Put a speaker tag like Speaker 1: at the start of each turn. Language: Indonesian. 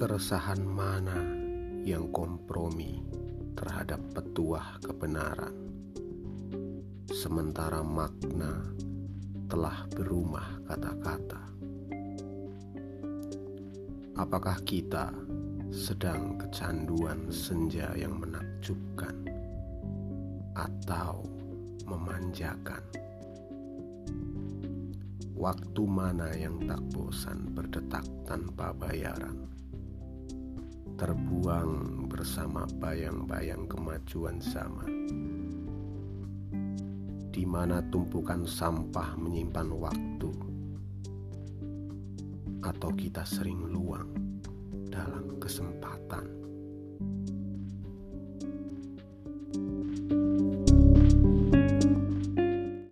Speaker 1: Keresahan mana yang kompromi terhadap petuah kebenaran, sementara makna telah berumah kata-kata? Apakah kita sedang kecanduan senja yang menakjubkan atau memanjakan? Waktu mana yang tak bosan berdetak tanpa bayaran? Terbuang bersama bayang-bayang kemajuan zaman. Di mana tumpukan sampah menyimpan waktu, atau kita sering luang dalam kesempatan.